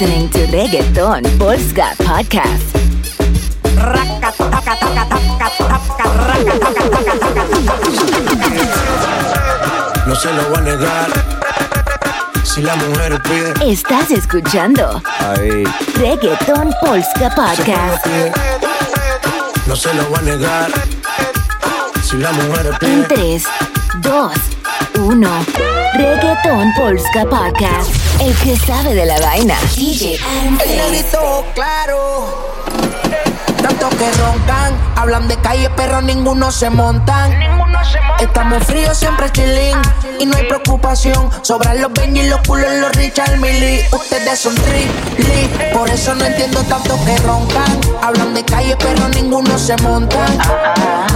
listening to Reggaeton Polska Podcast. No se lo voy a negar. Si la mujer pide, Estás escuchando ahí. Reggaeton Polska Podcast. No se lo voy a negar. Si la mujer En pide, 3, 2, 1. Reggaeton Polska Podcast. El que sabe de la vaina. DJ El negrito claro. Tanto que roncan, hablan de calle, pero ninguno se montan. Estamos fríos, siempre chilling. Y no hay preocupación. Sobran los Benji, los culos, los Richard Millie. Ustedes son tri, Por eso no entiendo tanto que roncan. Hablan de calle, pero ninguno se montan.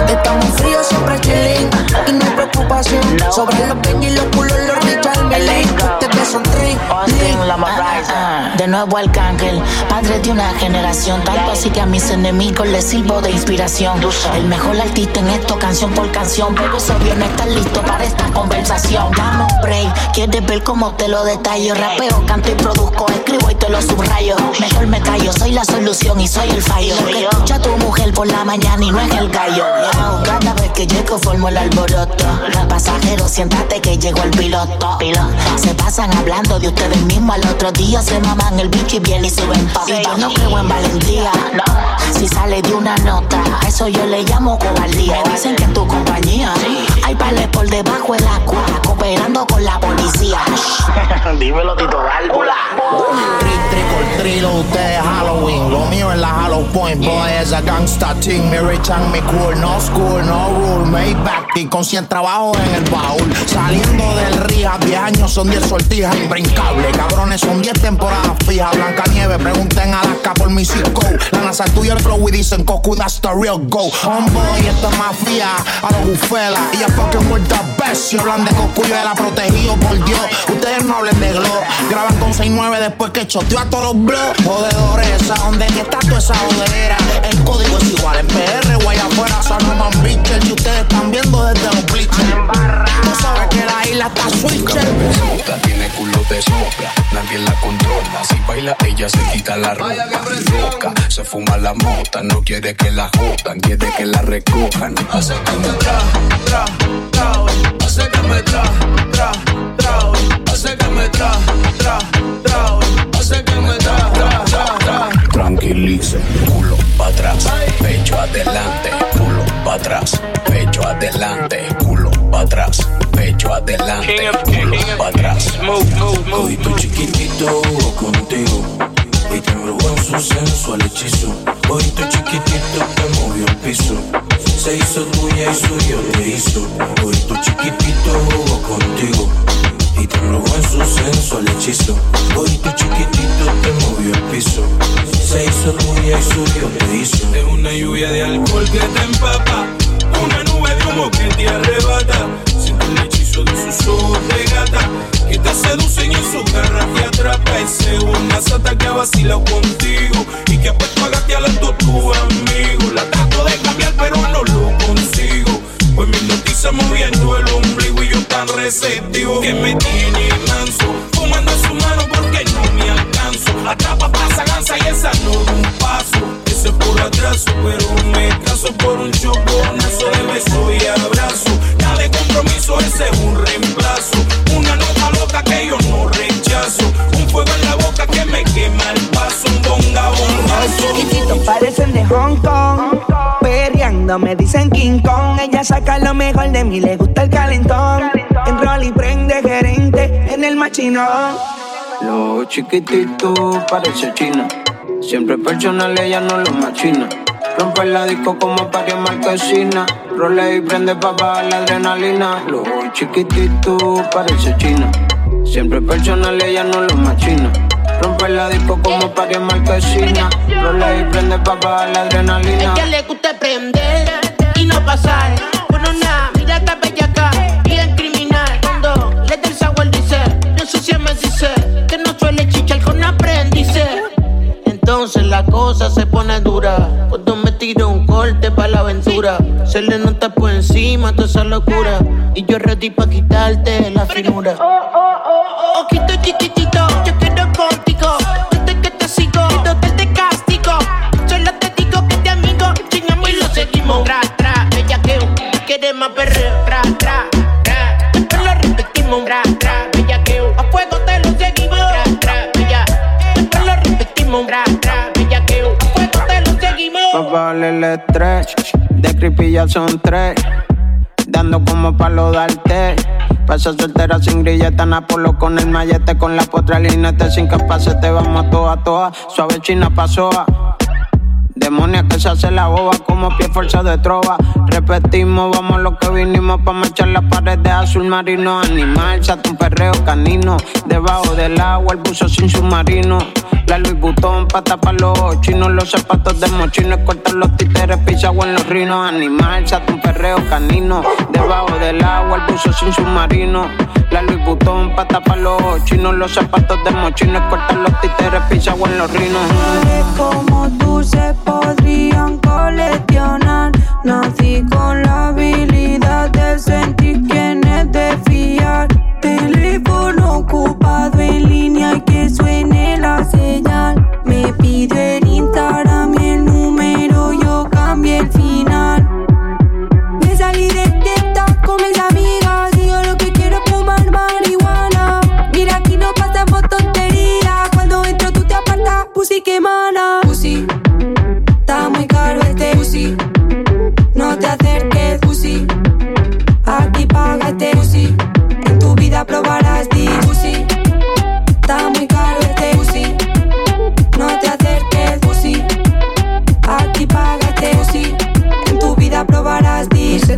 Estamos fríos, siempre chilling. Y no hay preocupación. Sobran los Benji, los culos, los Richard Millie. Ustedes son tri, De nuevo Arcángel, padre de una generación. Tanto así que a mis enemigos les sirvo de inspiración. El mejor artista en esto, canción por canción. Pero obvio no estar listo para esta conversación. Dame un break, quieres ver cómo te lo detallo. Rapeo, canto y produzco, escribo y te lo subrayo. Mejor me callo, soy la solución y soy el fallo. Lo que escucha tu mujer por la mañana y no es el gallo. Cada vez que llego formo el alboroto. Pasajero, siéntate que llegó el piloto. Se pasan hablando de ustedes mismos. Al otro día se maman el bicho y bien y suben pa' Y yo no creo en valentía. Si sale de una nota, eso yo le llamo cobardía. Dicen que en tu compañía hay pales por debajo del agua, cooperando con la policía. Dímelo, Tito Válvula. Treat, ustedes Halloween. Lo mío es la Hollow Point, boy, es a gangsta team. Me rechan mi cool, no school, no rule. Maybach, y con 100 trabajos en el baúl. Saliendo del rehab, 10 años son 10 sortijas imbrincables. Cabrones, son 10 temporadas fijas. Blanca Nieve, pregunten a Alaska por mi circo. La NASA tuya el flow y dicen, Coco, that's the real go. Homeboy, esta es mafia, a los bufela. Y ya fucking with the best. Si hablan de Coco, yo era protegido por Dios. Ustedes no hablen de glow. Graban con 6-9 después que choteó a todos los blogs. Jodedores, esa donde ni está toda esa jodera. El código es igual en PR allá afuera. Son más bitches y ustedes están viendo desde los bleachers. No saben que la isla está switcher. Tiene culo de sobra, nadie la controla. Si baila, ella se quita la ropa. Loca, se fuma la mota, no quiere que la jodan, quiere que la recojan. Hace que me tra, tra, tra, hoy. hace que me tra, tra, tra. Hace que me tra, tra, tra, hace que me tra, tra, tra, tra. Tranquilice, culo pa' atrás, pecho adelante, culo pa' atrás, pecho adelante, culo pa' atrás, pecho adelante, culo pa' atrás. Hoy tu chiquitito contigo y te embrujó en su sensual hechizo. Hoy tu chiquitito te movió el piso. Se hizo tuya y suyo te hizo. Hoy tu chiquitito jugó contigo y te embrujó en su sensual hechizo. Hoy tu chiquitito te movió el piso. Se hizo tuya y suyo te hizo. Es una lluvia de alcohol que te empapa, una nube de humo que te arrebata. Siento el hechizo de sus ojos de gata, que te seducen y en su garra te atrapa. Ese una sata que ha contigo y que pues pagaste al alto tu amigo. La trato de cambiar pero no lo consigo. Pues mi noticia moviendo el y yo tan receptivo que me tiene manso, fumando en su mano porque no me alcanzo. Atrapa, pasa, gansa y esa no un paso. Ese por atraso, pero me caso por un choconazo de beso y abrazo. Nada de compromiso, ese es un reemplazo. Una nota loca que yo no rechazo. Un fuego en la boca que me quema el paso. Un bonga, bongazo. chiquititos parecen de Hong Kong. Perreando me dicen King Kong. Ella saca lo mejor de mí, le gusta el calentón. En rol y prende gerente en el machinón. Los chiquititos parece china. Siempre personal, ella no lo machina. Rompe la disco como para marquesina. Role y prende pa' bajar la adrenalina. Los chiquititos parece china. Siempre personal, ella no lo machina. Rompe la disco como para marquesina. Role y prende pa' bajar la adrenalina. Ella le gusta prender y no pasar. Bueno, nada, mira esta bella acá. Bien criminal. Cuando le da el sabor dice, no sé si me dice que no suele chichar con aprendices. Entonces la cosa se pone dura. Cuando me tiro un corte para la aventura, se le nota por encima toda esa locura. Y yo ready pa' quitarte la finura. Ojito chiquitito, yo quiero contigo. El. De creepy ya son tres. Dando como palo darte. Pasa soltera sin grilleta, Napolo con el mallete, con la potra linete, sin capaz te vamos a toa toa. Suave china pasoa. Demonia que se hace la boba como pie fuerza de trova. Repetimos, vamos lo que vinimos pa' marchar las paredes azul marino. Animal, sato un perreo canino. Debajo del agua el buzo sin submarino. La Louis Vuitton pa' tapar los chinos. Los zapatos de mochino, cortar los títeres, pisagua en los rinos. Animal, sato un perreo canino. Debajo del agua el buzo sin submarino. La Louis Vuitton pa' tapar los chinos. Los zapatos de mochino, cortar los títeres, pisagua en los rinos. como se podrían coleccionar. Nací con la habilidad de sentir quién es de fiar. Teléfono ocupado en línea y que suene la señal.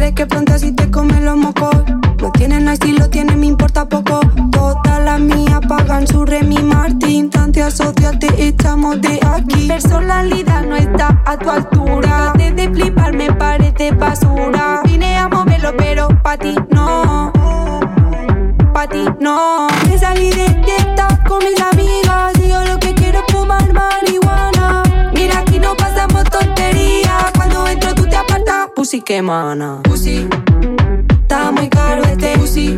De qué pronto así te comen los mocos. No tienen estilo, tienen, me importa poco. Todas las mías pagan su Remy Martin. Tante asocia, te echamos de aquí. Personalidad no está a. que mana. Pussy. Está muy caro este pussy.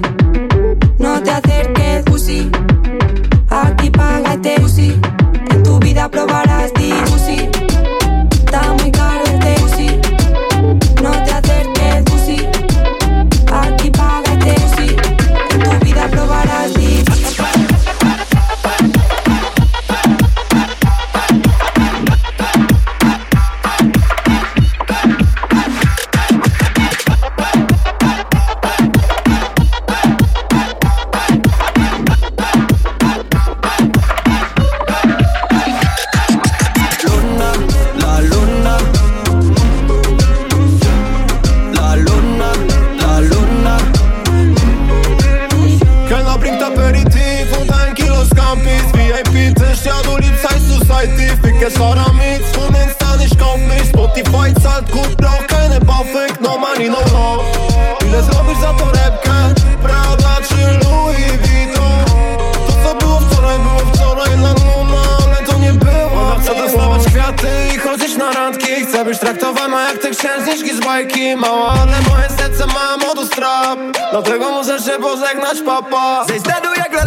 Modostrap Dlatego muszę się pożegnać, papa Zejdź dedu jak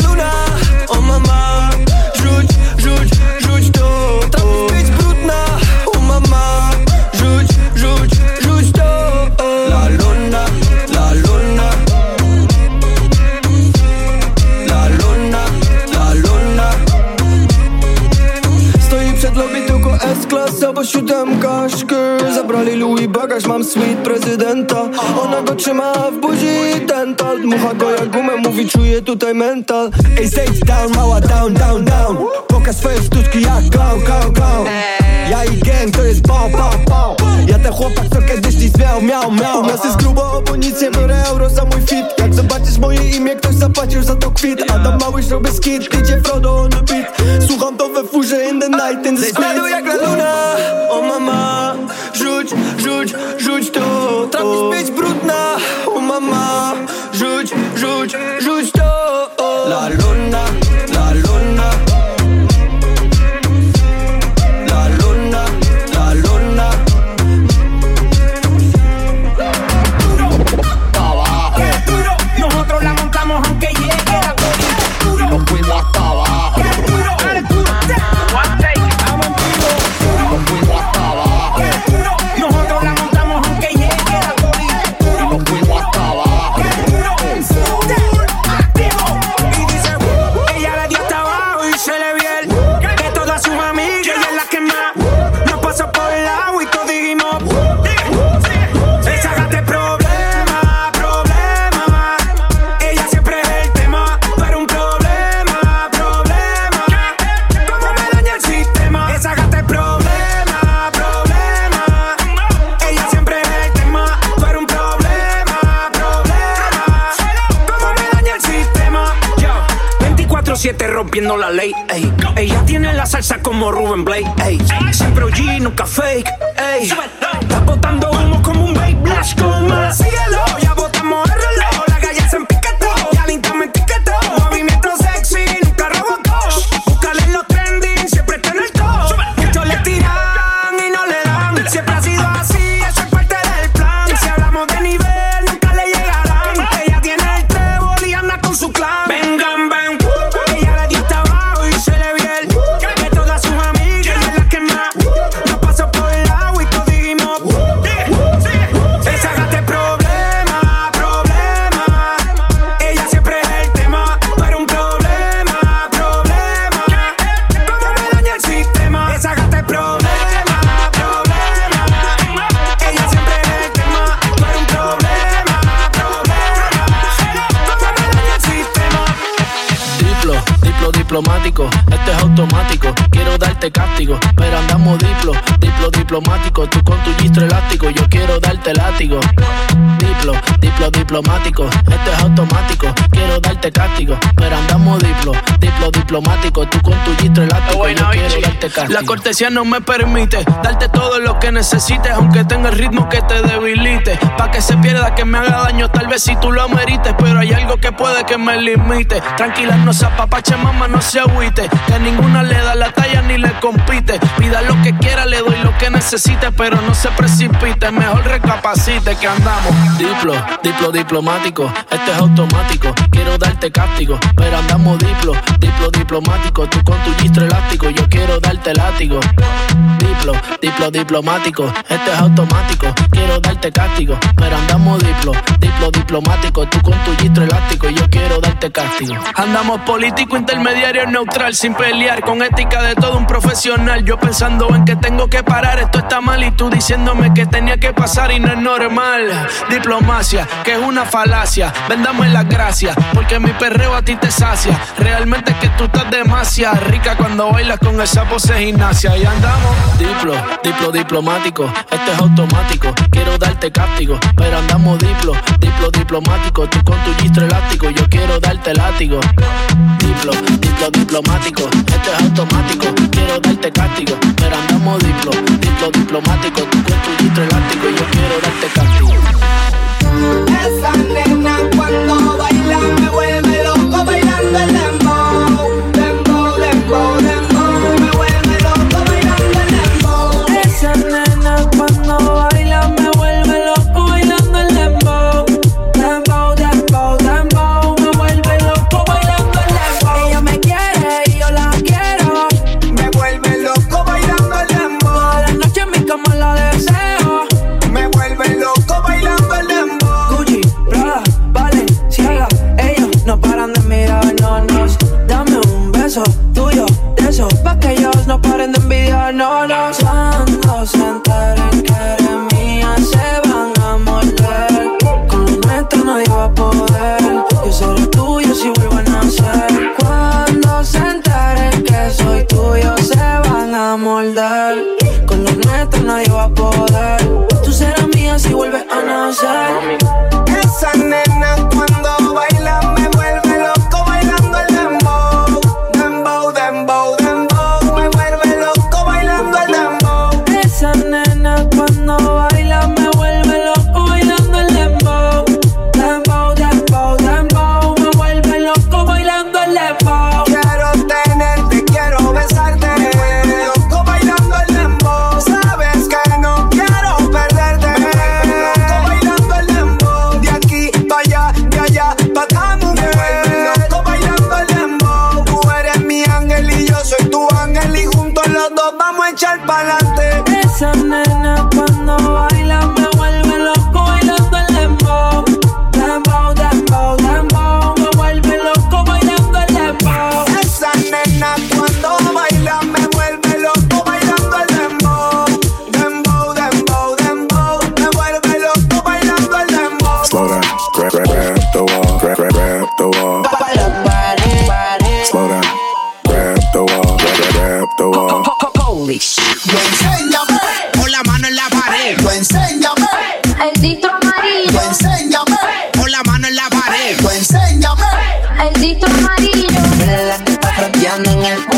prezydenta Ona go trzyma w buzi dental. Dmucha go jak gumę, mówi czuję tutaj mental. Ej zejdź down, mała down, down, down. Pokaż swoje sztuczki jak clown, clown, clown. Ja i gang to jest pał, pał, pał Ja ten chłopak co kiedyś nic miał, miał, miał. U nas jest grubo, bo nic nie biorę. Euro za mój fit. Jak zobaczysz moje imię, ktoś zapłacił za to kwit. Adam Małysz robię skit, idzie Frodo on the beat. Słucham to we furze in the night, in the streets jak la luna O mama, Там спеть брудно, у мама Жуть, жуть, жуть, что? Ла-лу la ley. Ey. Ella tiene la salsa como Ruben Blake. Ey. Siempre OG, nunca fake. Ey. Está botando humo como un babe. Blush como más pero andamos diplo, diplo diplomático. Tú con tu gistro elástico, yo quiero darte látigo. Diplo, diplo diplomático, este es automático. Quiero darte castigo, pero andamos diplo, diplo diplomático. Tú con tu gistro elástico, yo quiero darte castigo. La cortesía no me permite darte todo lo que necesites, aunque tenga el ritmo que te debilite. Pa' que se pierda, que me haga daño, vez si tú lo merites, pero hay algo que puede que me limite. Tranquila, no se apapache, mamá, no se agüite. Que ninguna le da la talla ni le compite. Pida lo que quiera, le doy lo que necesite, pero no se precipite. Mejor recapacite que andamos. Diplo, diplo diplomático, este es automático. Quiero darte castigo, pero andamos diplo, diplo diplomático. Tú con tu gistro elástico, yo quiero darte látigo. Diplo, diplo diplomático, este es automático. Quiero darte castigo, pero andamos diplo, diplo diplomático. Tú con tu gistro elástico, yo quiero darte castigo. Andamos político, intermediario, neutral, sin pelear, con ética de todo un profesional. Yo pensando en que tengo que parar, esto está mal y tú diciéndome que tenía que pasar y no es normal. Diplomacia, que es una falacia. Vendamos las gracias, porque mi perreo a ti te sacia. Realmente es que tú estás demasiado rica cuando bailas con esa pose de gimnasia. Y andamos diplo, diplo diplomático, esto es automático. Quiero darte castigo, pero andamos diplo, diplo diplomático. Tú con tu gistro elástico, yo quiero darte látigo. Diplo, diplo diplomático, esto es automático. Quiero darte castigo, pero andamos diplo, diplo diplomático. Tú con tu gistro elástico, yo quiero darte castigo. Esa nena cuando baila me vuelve loco bailando el dembow, un beso tuyo, de esos pa' que ellos no paren de envidiarnos. Cuando drowning in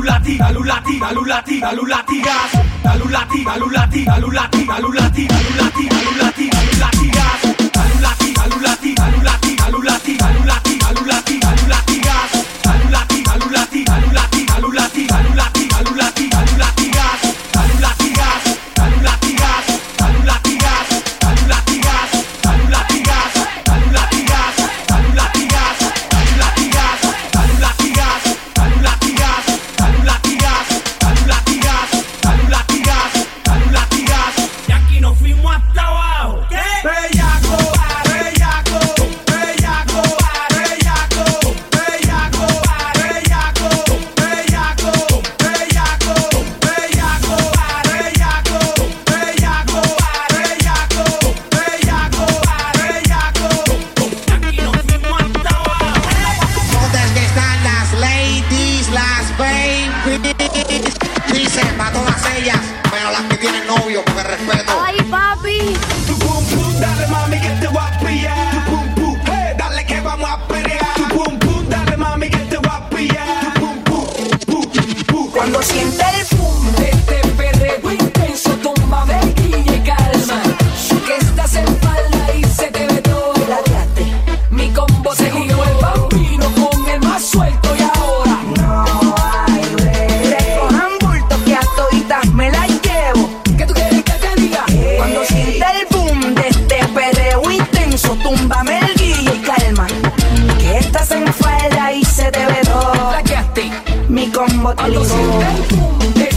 Dalulati, Dalulati, Dalulati, Dalulati, Gas, Dalulati, Dalulati, Dalulati, Dalulati, Dalulati, Dalulati, motelino.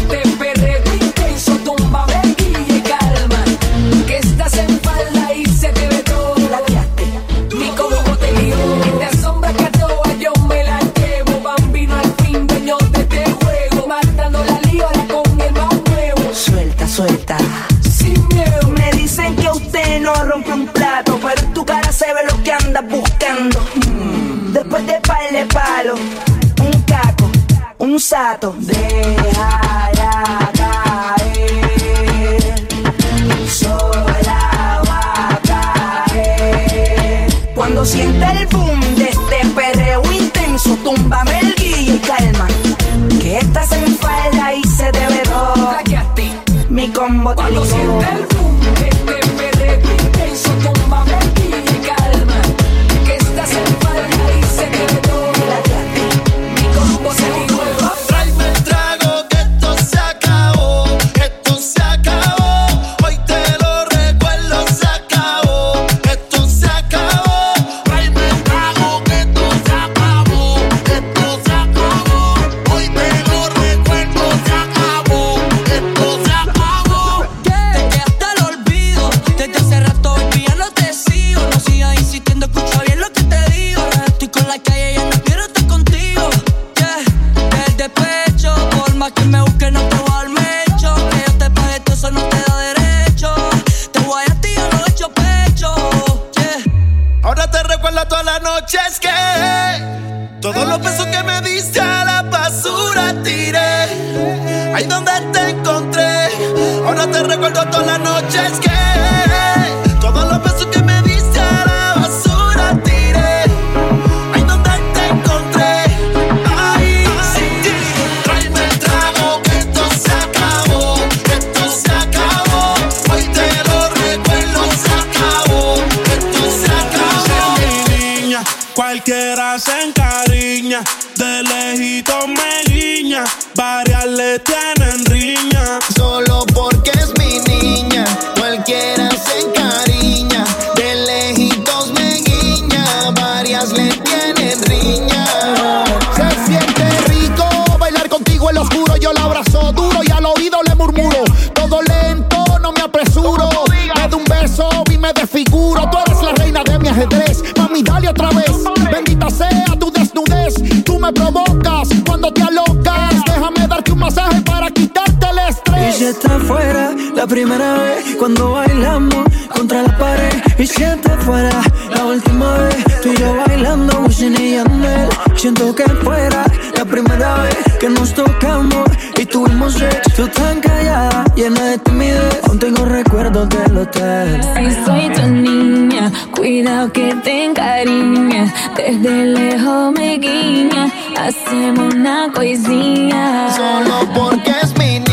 Todos los besos que me diste a la basura tiré. Ahí donde te encontré, ahora te recuerdo todas las noches que. Fuera la primera vez cuando bailamos contra la pared. Y si está fuera la última vez tú y yo bailando Wisin y Yandel. Siento que fuera la primera vez que nos tocamos y tuvimos sexo. Tú tan callada, llena de timidez. Aún tengo recuerdos del hotel. Si soy tu niña, cuidado que te encariña. Desde lejos me guiña, hacemos una coisinha. Solo porque es mi niña,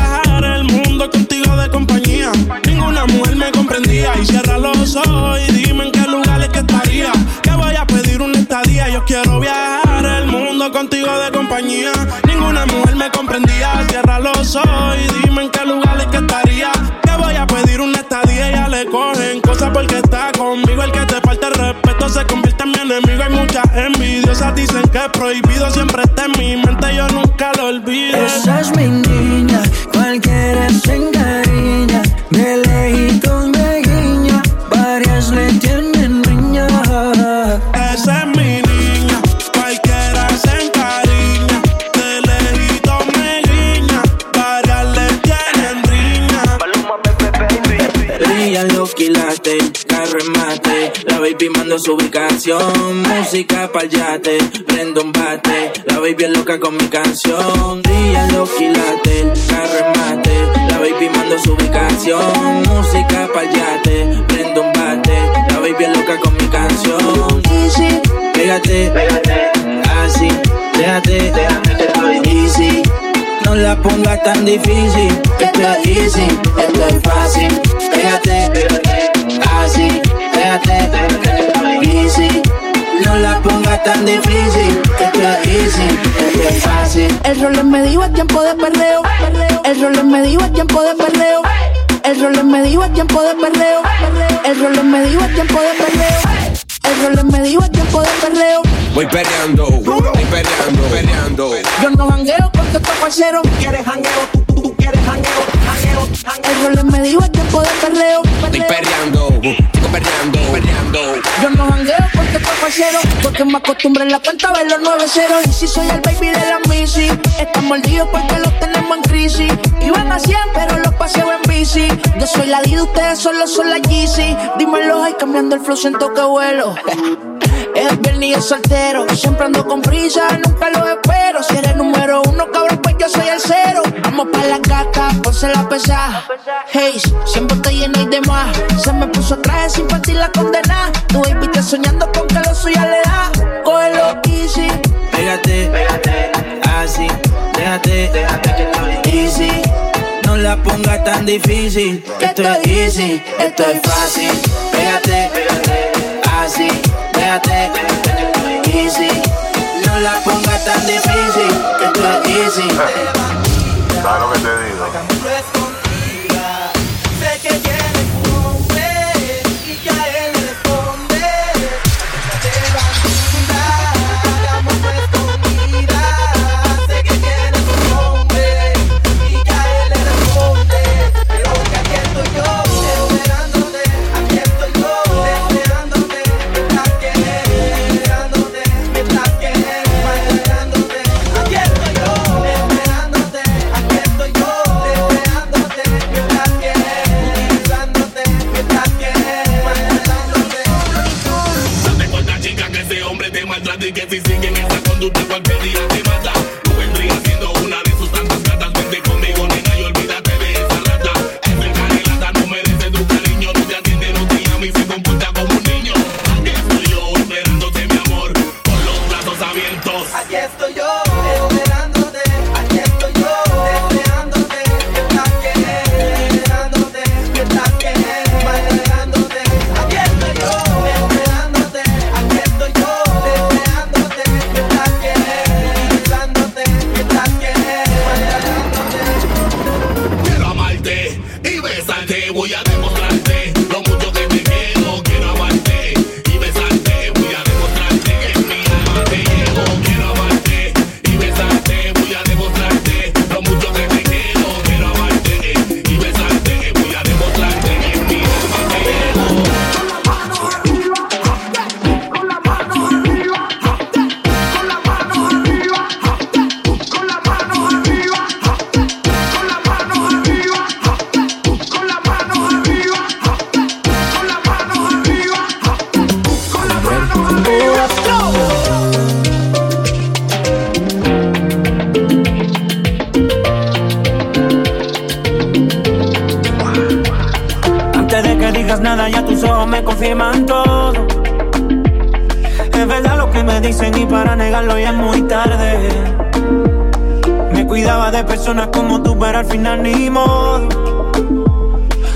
Ninguna mujer me comprendía. Cierra los ojos y dime en qué lugar es que estaría. Que voy a pedir una estadía. Ya le cogen cosas porque está conmigo. El que te falta el respeto se convierte en mi enemigo. Hay muchas envidiosas. Dicen que es prohibido. Siempre está en mi mente. Yo nunca lo olvido. Esa es mi niña, cualquiera se baby mando su ubicación. Música pa'l yate, prendo un bate. La baby es loca con mi canción. Ella lo quilate, carro en mate. La baby mando su ubicación. Música pa'l yate, prendo un bate. La baby es loca con mi canción. Easy, pégate, pégate. Así, déjate, déjame que estoy easy. No la pongas tan difícil, esto es easy, esto es fácil. Pégate, pégate, así, déjate, easy. No la pongas tan difícil, esto es easy, esto es fácil. El rol es medio es tiempo de perreo. El rol es medio es tiempo de perreo. El rol es medio es tiempo de perreo. El rol es medio es tiempo de perreo. El rol es medio es tiempo de perreo. Voy perreando, voy perreando, perreando. Yo no jangueo porque estoy parcero. ¿Quieres jangueo? Tú, tú quieres jangueo, El rol es medio es tiempo de perreo. Estoy perreando, sigo perreando, perreando. Yo no jangueo porque estoy parcero. Porque me acostumbré en la cuenta ver los 9 ceros. Y si soy el baby de la Missy, están mordidos porque los tenemos en crisis. Iban a 100, pero los paseo en bici. Yo soy la D, ustedes solo son la Yeezy. Dímelo, ay, cambiando el flow, siento que vuelo. Es viernes y es soltero. Siempre ando con prisa, nunca lo espero. Si eres número uno, cabrón, yo soy el cero. Vamos pa' la caca, ponse la pesada. Hey, siempre te llena y demás. Se me puso traje sin partir la condena. Tu baby está soñando con que lo suya le da. Cógelo easy. Pégate, pégate, así, déjate, déjate que estoy easy. No la pongas tan difícil, esto es easy, esto es fácil. Pégate, pégate, así, déjate, déjate que estoy easy. La pongas tan difícil, esto es easy. ¿Sabes lo que te digo? si siguen esa conducta cualquier día te mata. Tú vendrías siendo una de sus tantas gatas, vente conmigo. final ni modo.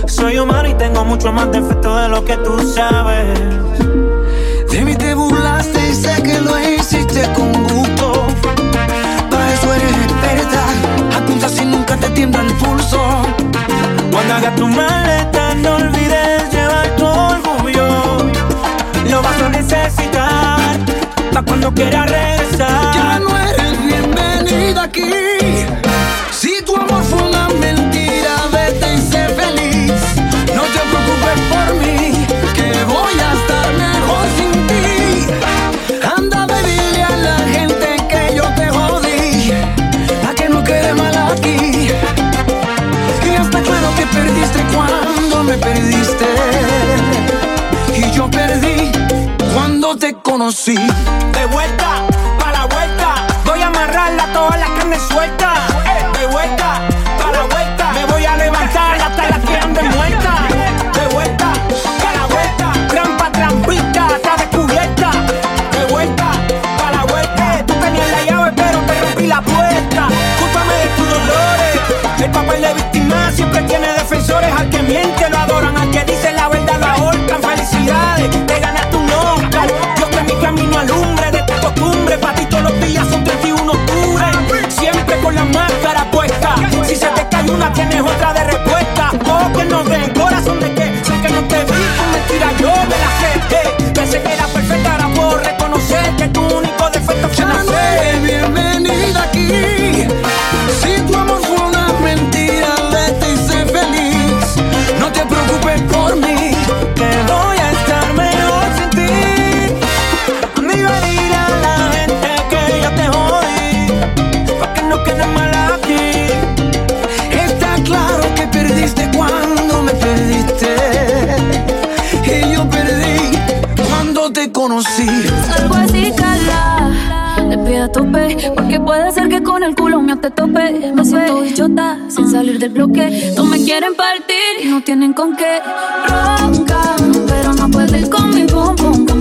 Soy humano y tengo mucho más defecto de lo que tú sabes. conocí. Algo así, cala. Le pido a tope, porque puede ser que con el culo mío te tope. Me siento bichota sin salir del bloque. No me quieren partir y no tienen con qué. Roncan, pero no pueden con mi pum pum.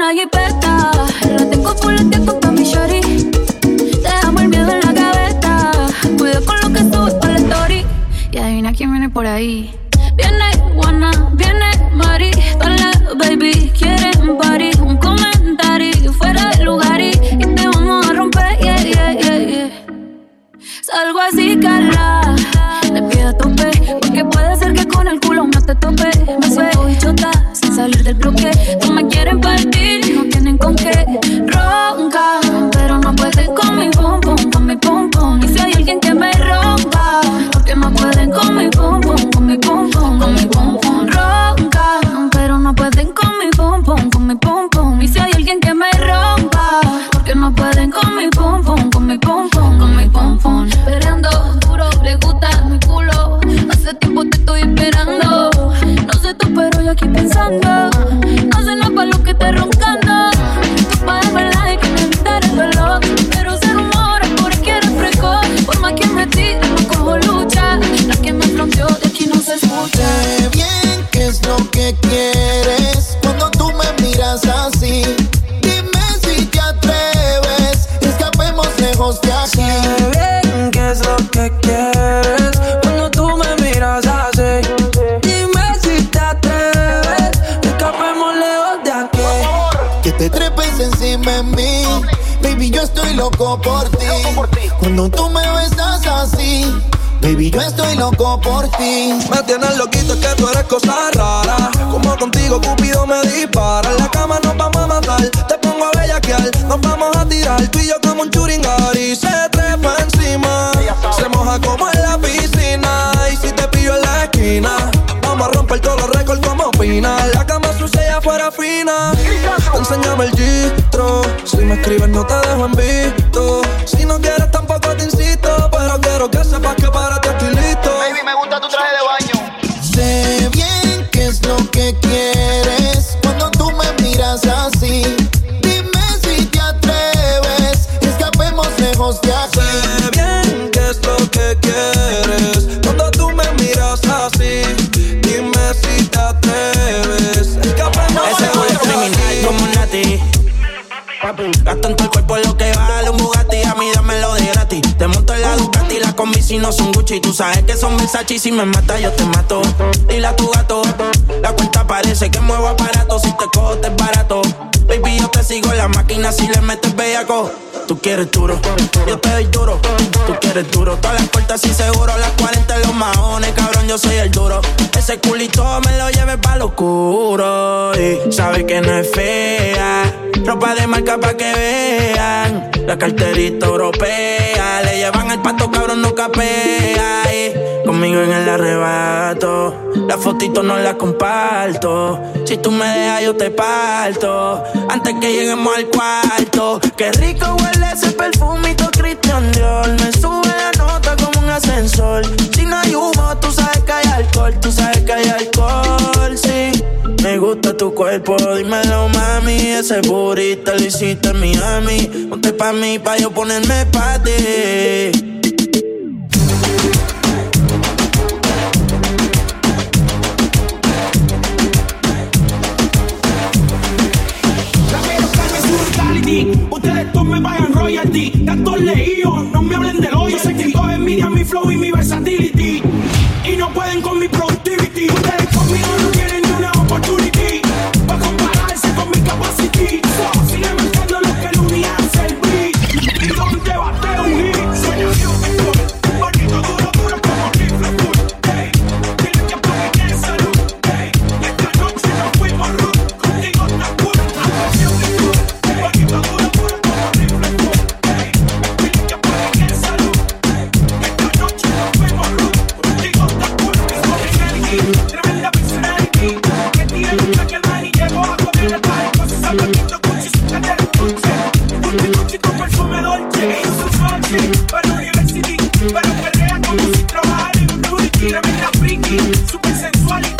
una jipeta. La tengo full, la pa' mi shorty. Te amo el miedo en la cabeza. Cuida con lo que subes para la story. Y adivina quién viene por ahí. Por ti. Cuando tú me besas así. Baby, yo estoy loco por ti. Me tienes loquito, es que tú eres cosa rara. Como contigo, Cupido me dispara. En la cama nos vamos a matar. Te pongo a bellaquear, nos vamos a tirar. Tú y yo como un churingari. Se trepa encima. Se moja como en la piscina. Y si te pillo en la esquina, vamos a romper todos los récords como opina. La cama sucia y afuera fina. Enséñame el gistro. Si me escribes, no te dejo en visto. Gucci. Tú sabes que son Versace si me mata yo te mato. Dile a tu gato, la cuenta parece que muevo aparato. Si te cojo te es barato. Baby, yo te sigo en la máquina si le metes bellaco. Tú quieres duro, yo te doy duro. Tú quieres duro, todas las puertas y seguro. Las 40 en los maones, cabrón, yo soy el duro. Ese culito me lo lleve pa' lo oscuro. Y sabe que no es fea. Ropa de marca pa' que vean. La carterita europea. Le llevan el pato, cabrón, no capea. Y conmigo en el arrebato. La fotito no la comparto. Si tú me dejas, yo te parto. Antes que lleguemos al cuarto. Qué rico huele ese perfumito Christian Dior. Me sube la nota como un ascensor. Si no hay humo, tú sabes que hay alcohol. Tú sabes que hay alcohol, gusta tu cuerpo, dímelo mami Ese burrito lo hiciste en Miami Ponte pa' mí, pa' yo ponerme pa' ti Ustedes todos me pagan royalty, tanto leído, no me hablen del hoyo. Sé que todos envidian mi flow y mi versatility. Rudy. Tremenda freaky. Super sensuality. Como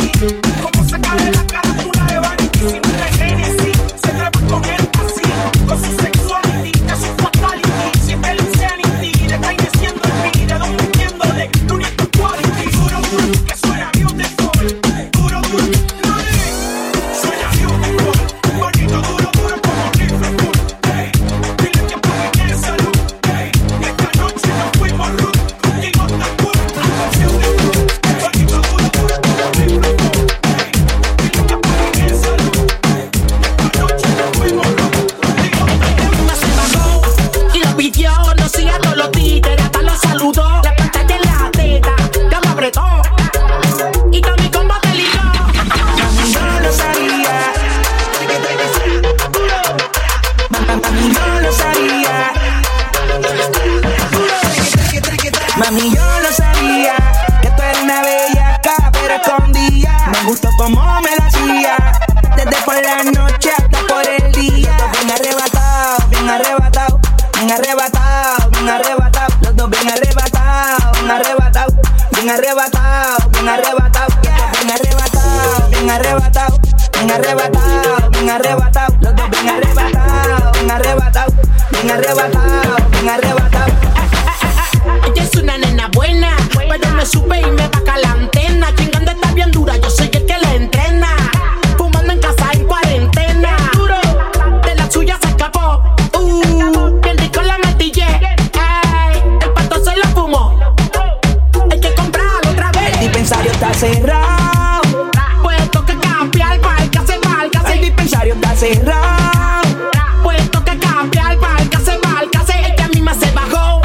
cerrado. Pues toca cambiar para el que hace mal, que hace el dispensario está cerrado. Pues toca cambiar para el que hace mal, que hace el que a mí me se bajó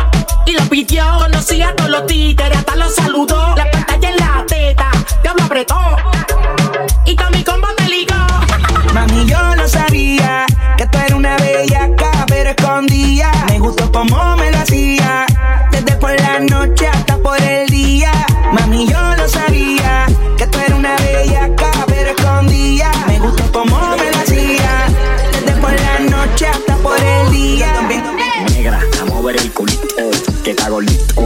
y lo pidió. Conocí a todos los títeres, hasta los saludó. La pantalla en la teta, diablo apretó. Agolito.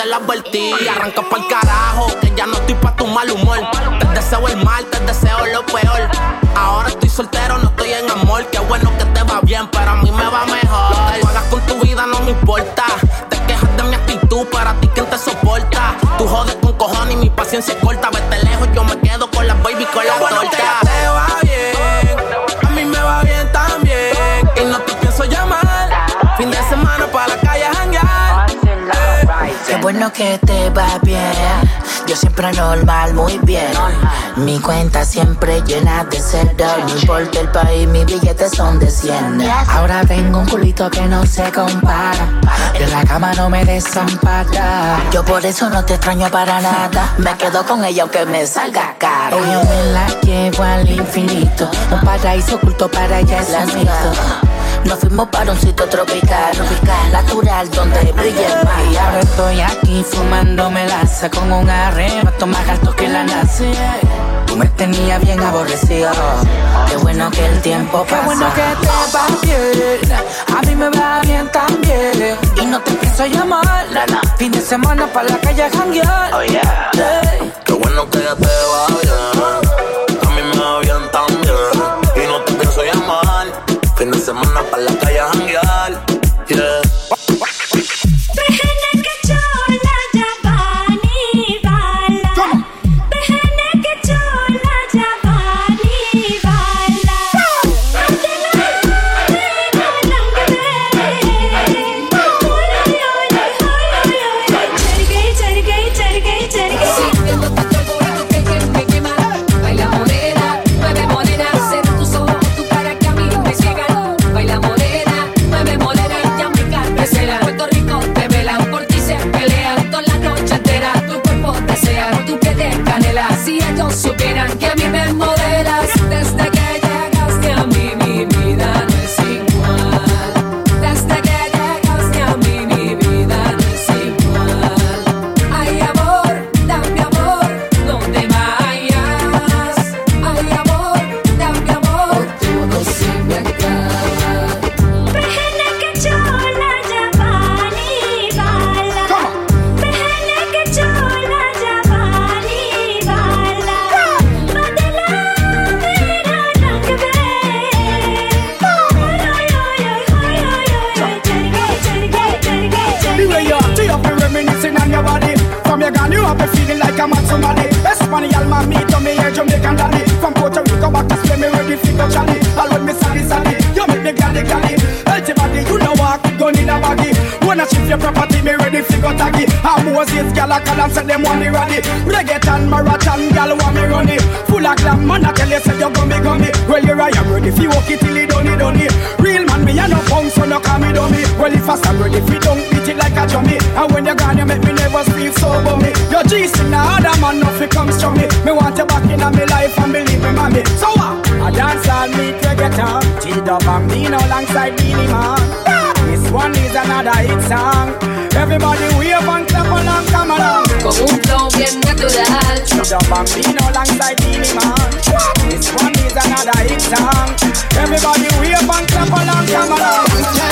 te la advertí. compra normal, muy bien. Mi cuenta siempre llena de celda. No importa el país, mis billetes son de 100. Ahora tengo un culito que no se compara. De la cama no me desampara. Yo por eso no te extraño para nada. Me quedo con ella aunque me salga cara. Yo me la llevo al infinito. Un paraíso oculto para ella es la nos fuimos para un sitio tropical, tropical, natural, donde brilla el mar. Y ahora estoy aquí fumándome laza con un arrebato más alto que la nace. Tú me tenías bien aborrecido. Qué bueno que el tiempo pasa. Qué bueno que te va bien. A mí me va bien también. Y no te pienso llamar. Fin de semana para la calle a. Oh, yeah. Qué bueno que te va bien. A mí me va bien también. Fin de semana pa' la calle a janguear, yeah. And say them want me ready. Reggaeton, marathon, gal want me runny. Full of glam, man I tell you say you gummy gummy. Well here I am ready for walk it till it done it done it. Real man, me a no punk, so no call me dummy. Well if I stand ready for don't beat it like a drummy. And when you're gone, you make me never feel so bummy. Your G's in the other man, nothing comes from me. Me want you back in my life and believe me, mommy. So what? I dance all meet reggaeton. T-Dub and Bambino alongside Beenie Man. This one is another hit song. Everybody wave and clap along, come along. Con un flow bien natural. T-Dub Bambino alongside Beenie Man. This one is another hit song. Everybody wave and clap along, come along.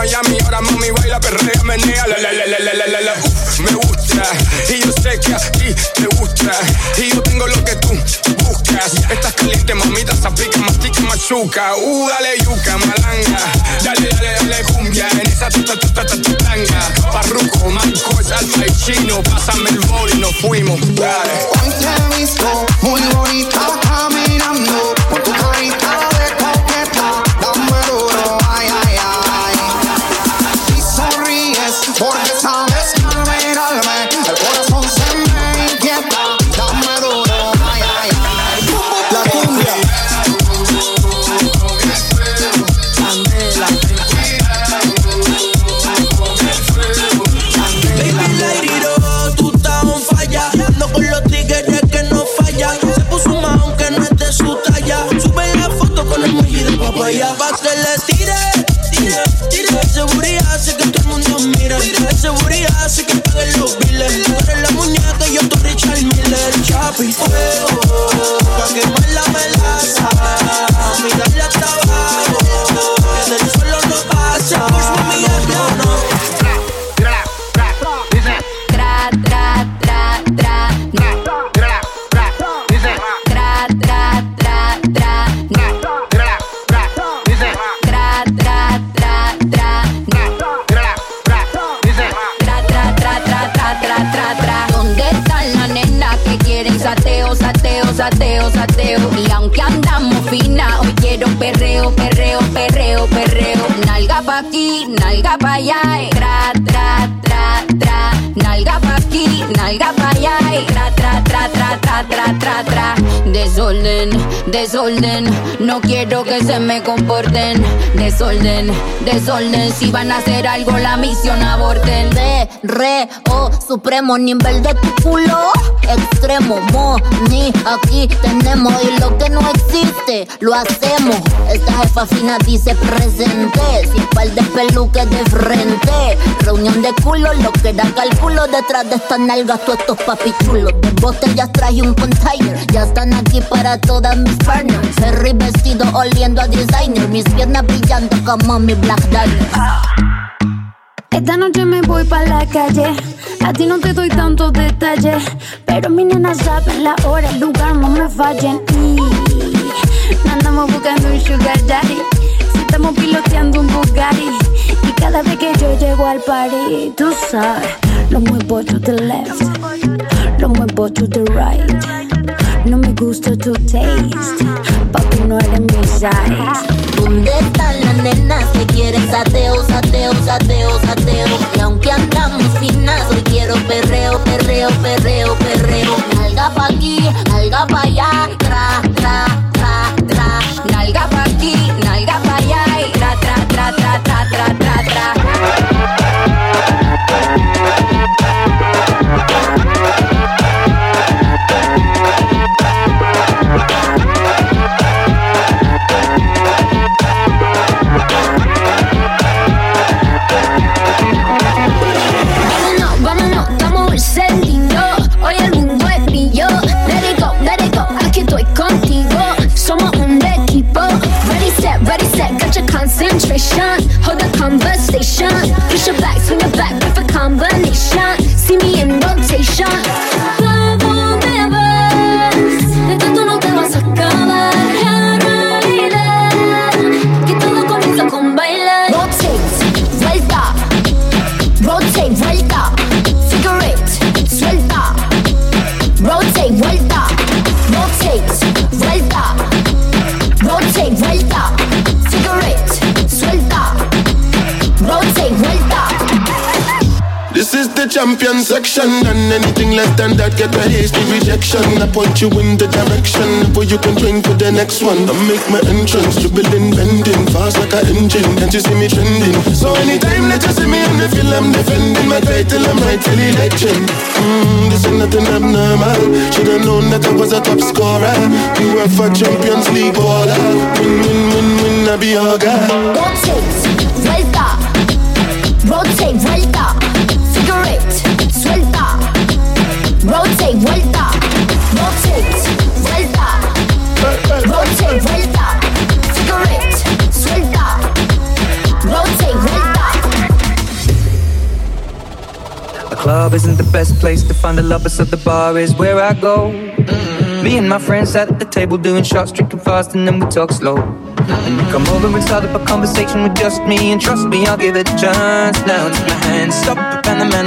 Miami. Ahora mami baila, perrea, menea. La, la, la, la, la, la, la, Uf, me gusta. Y yo sé que a ti te gusta. Y yo tengo lo que tú buscas. Estás caliente, mamita, zapica, mastica, machuca. Uh, dale yuca, malanga. Dale, dale, dale, cumbia. En esa tuta, tuta, tuta, tanga. Parruco, mancos, alfa y chino. Pásame el bol y nos fuimos. Dale. Ponte disco, muy bonita. abrir fuego nalga pa' allá. eh. Tra, tra, tra, tra. Nalga pa' nalga pa' allá. eh. Tra, tra, tra, tra, tra, tra, tra, tra. Desorden, desorden. No quiero que se me comporten. Desorden, desorden. Si van a hacer algo, la misión aborten. De, re, o, supremo nivel de tu culo. Extremo, mo, ni, aquí tenemos. Y lo que no existe, lo hacemos. Esta jefa fina dice presente. Sin par de peluques de frente. Reunión de culo, lo que da cálculo. Detrás de estas nalgas, todos estos papichulos. De botellas traje un container. Ya están aquí para todas mis partners. Ferry vestido oliendo a designer. Mis piernas brillando como mi Black Diamond. Esta noche me voy pa' la calle. A ti no te doy tantos detalles. Pero mi nena saben la hora, el lugar, no me fallen. Y andamos buscando un sugar daddy. Si estamos piloteando un Bugatti. Y cada vez que yo llego al party, tú sabes, lo muevo to the left. Lo muevo to the right. No me gusta tu taste. Papi, no eres mi size. ¿Dónde están las nenas que quieren sateo, sateo, sateo, sateo? Y aunque andamos finas, hoy quiero perreo, perreo, perreo, perreo. Nalga pa' aquí, nalga pa' allá, tra, tra, tra, tra. Nalga pa' aquí, nalga pa' allá. y Tra, tra, tra, tra, tra, tra, tra, tra. such a concentration. Hold the conversation. Push up champion section, and anything less than that get a hasty rejection. I point you in the direction where you can drink for the next one. I make my entrance, dribbling, bending, fast like an engine. Can't you see me trending? So anytime that you see me on the film, I'm defending my title. I'm rightfully legend. Mm, this is nothing abnormal. Should've known that I was a top scorer. You were for Champions League baller. Win, win, win, win, I be your guy. The best place to find the lovers, so the bar is where I go. Me and my friends sat at the table doing shots, drinking fast, and then we talk slow. And you come over and start up a conversation with just me, and trust me, I'll give it a chance. Now take my hand, stop, and the man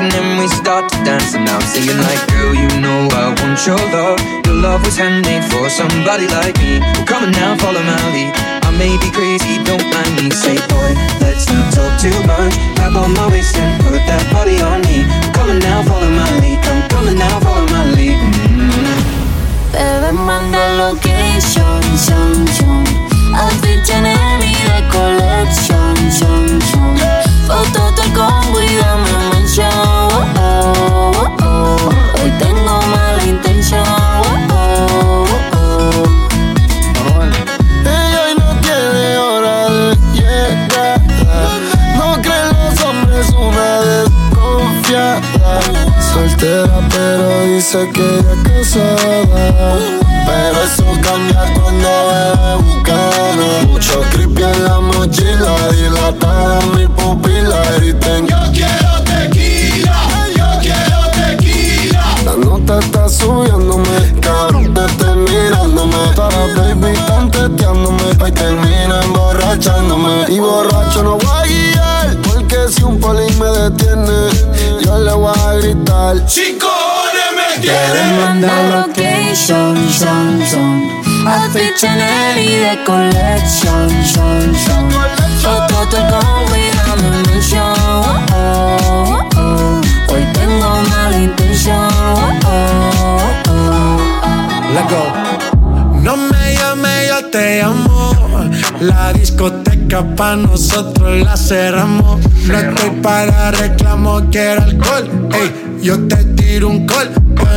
and then we start to dance. And now I'm singing like, girl, you know I want your love. Your love was handmade for somebody like me. Come on now, follow my lead. I may be crazy, don't mind me. Say, boy, let's not talk too much. Grab on my waist and put that body on me. Come on now, follow my lead. Come, coming now, follow my lead. Mm-hmm. Bebé, location, son, son. Outfit y collection. Foto con cuidado, mention. Ahí termina emborrachándome. Y borracho no voy a guiar, porque si un poli me detiene, yo le voy a gritar. Cinco me Quieren mandar location, son, son. Outfit Chanel y de collection, son, son. Foto te con cuidado, mention. Oh, oh, oh. Hoy tengo mala intención. Oh, oh, oh. Let go. Te amo. La discoteca pa' nosotros la cerramos. No estoy para reclamo, quiero alcohol. Ey, yo te tiro un call.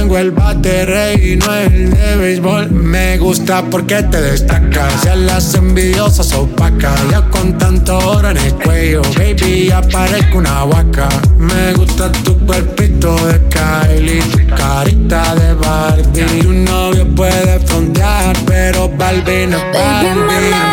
Tengo el bate rey y no el de béisbol. Me gusta porque te destacas. Ya las envidiosas opacas. Ya con tanto oro en el cuello, baby, ya parezco una vaca. Me gusta tu cuerpito de Kylie, tu carita de Barbie. Tu novio puede frontear, pero Barbie no es Barbie.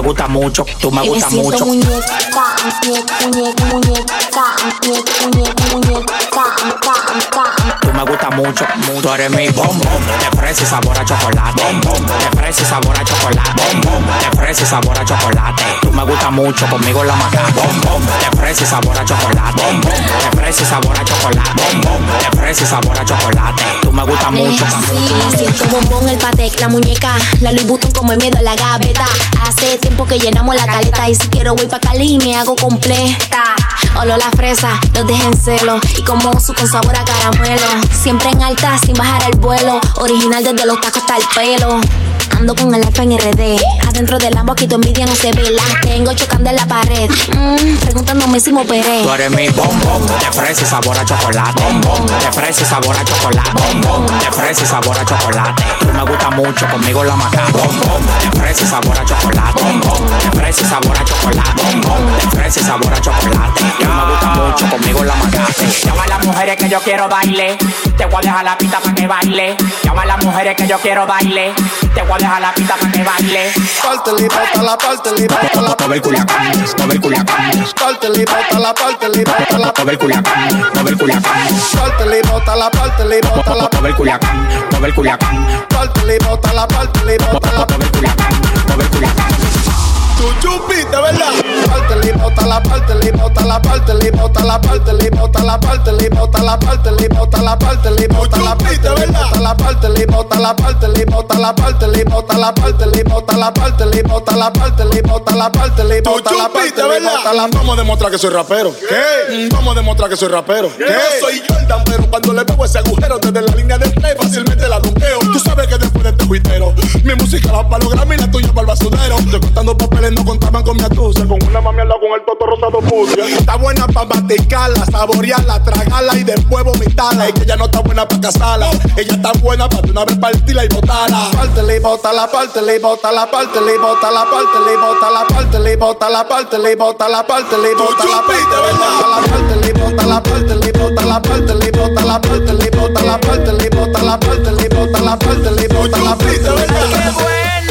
me gustas mucho, tú me gustas mucho. muñeca, muñeca, muñeca, muñeca, muñeca, muñeca, muñeca, muñeca. Tú me gustas mucho, mucho. Tú eres mi bombón. De fresa y sabor a chocolate. Bombón. De fresa y sabor a chocolate. Bombón. De fresa y sabor a chocolate. Tú me gustas mucho, conmigo la maca. Bombón. De fresa y sabor a chocolate. Bombón. De fresa y sabor a chocolate. Bombón. De fresa y sabor a chocolate. Tú me gustas mucho. Sí, siento bombón, el patec, la muñeca, la Louis Vuitton como el miedo a la gaveta. Hace tiempo que llenamos la caleta y si quiero voy pa' Cali y me hago completa. Olor la fresa, los dejen celo y como su con sabor a caramelo. Siempre en alta sin bajar el vuelo, original desde los tacos hasta el pelo. Ando con el alfa en RD, adentro del Lambo aquí tu envidia no se ve. La tengo chocando en la pared, mm, preguntándome si me operé. Tú eres mi bombón. Fresa y sabor a chocolate. Bombón. Fresa y sabor a chocolate. Bombón. Fresa y sabor a chocolate. Tú me gustas mucho, conmigo la maca. Bombón. Fresa y sabor a chocolate. Bombón. Fresa y sabor a chocolate. Bombón. Fresa y sabor a chocolate. Tú me gustas mucho, conmigo la maca. Llama a las mujeres que yo quiero baile. Te voy a dejar la pita para que baile. Llama a las mujeres que yo quiero baile. Te voy a dejar la pita para que baile. Pártele, bota la pártele, bota la Mover culiacán, mover culiacán. Pártele, bota la pártele, bota la Mover culiacán, mover culiacán. Pártele, bota la bota la Mover culiacán, mover culiacán. Bota la bota la Mover culiacán, mover culiacán. Tu chupiste, ¿verdad? Parte li bota la parte li bota la parte li bota la parte li bota la parte li bota la parte li bota la parte li bota la parte li bota la parte li bota la parte li bota la parte li bota la parte li bota la parte li bota la parte li bota la parte li bota la parte li bota la Vamos a demostrar que soy rapero. ¿Qué? Vamos a demostrar que soy rapero. ¿Qué? Yo soy Jordan, pero cuando le pego ese agujero desde la línea del play fácilmente la rompeo. Tú sabes que después de este juitero, mi música va para los Grammy la tuya para el basurero. Estoy contando papeles, no contaban con mi atusa. Con una mami al lado con el toto rosado pusia. Está buena para masticarla, saborearla, tragarla y después vomitarla. Y que ella no está buena para casarla. Ella está buena para de una vez partirla y botarla. parte li bota la parte li bota la parte li bota la parte li bota la parte li bota la parte li bota la parte li bota la parte li bota la parte li bota la parte li bota la parte li bota la parte li bota la parte li bota la parte li bota la parte li bota la parte li bota la parte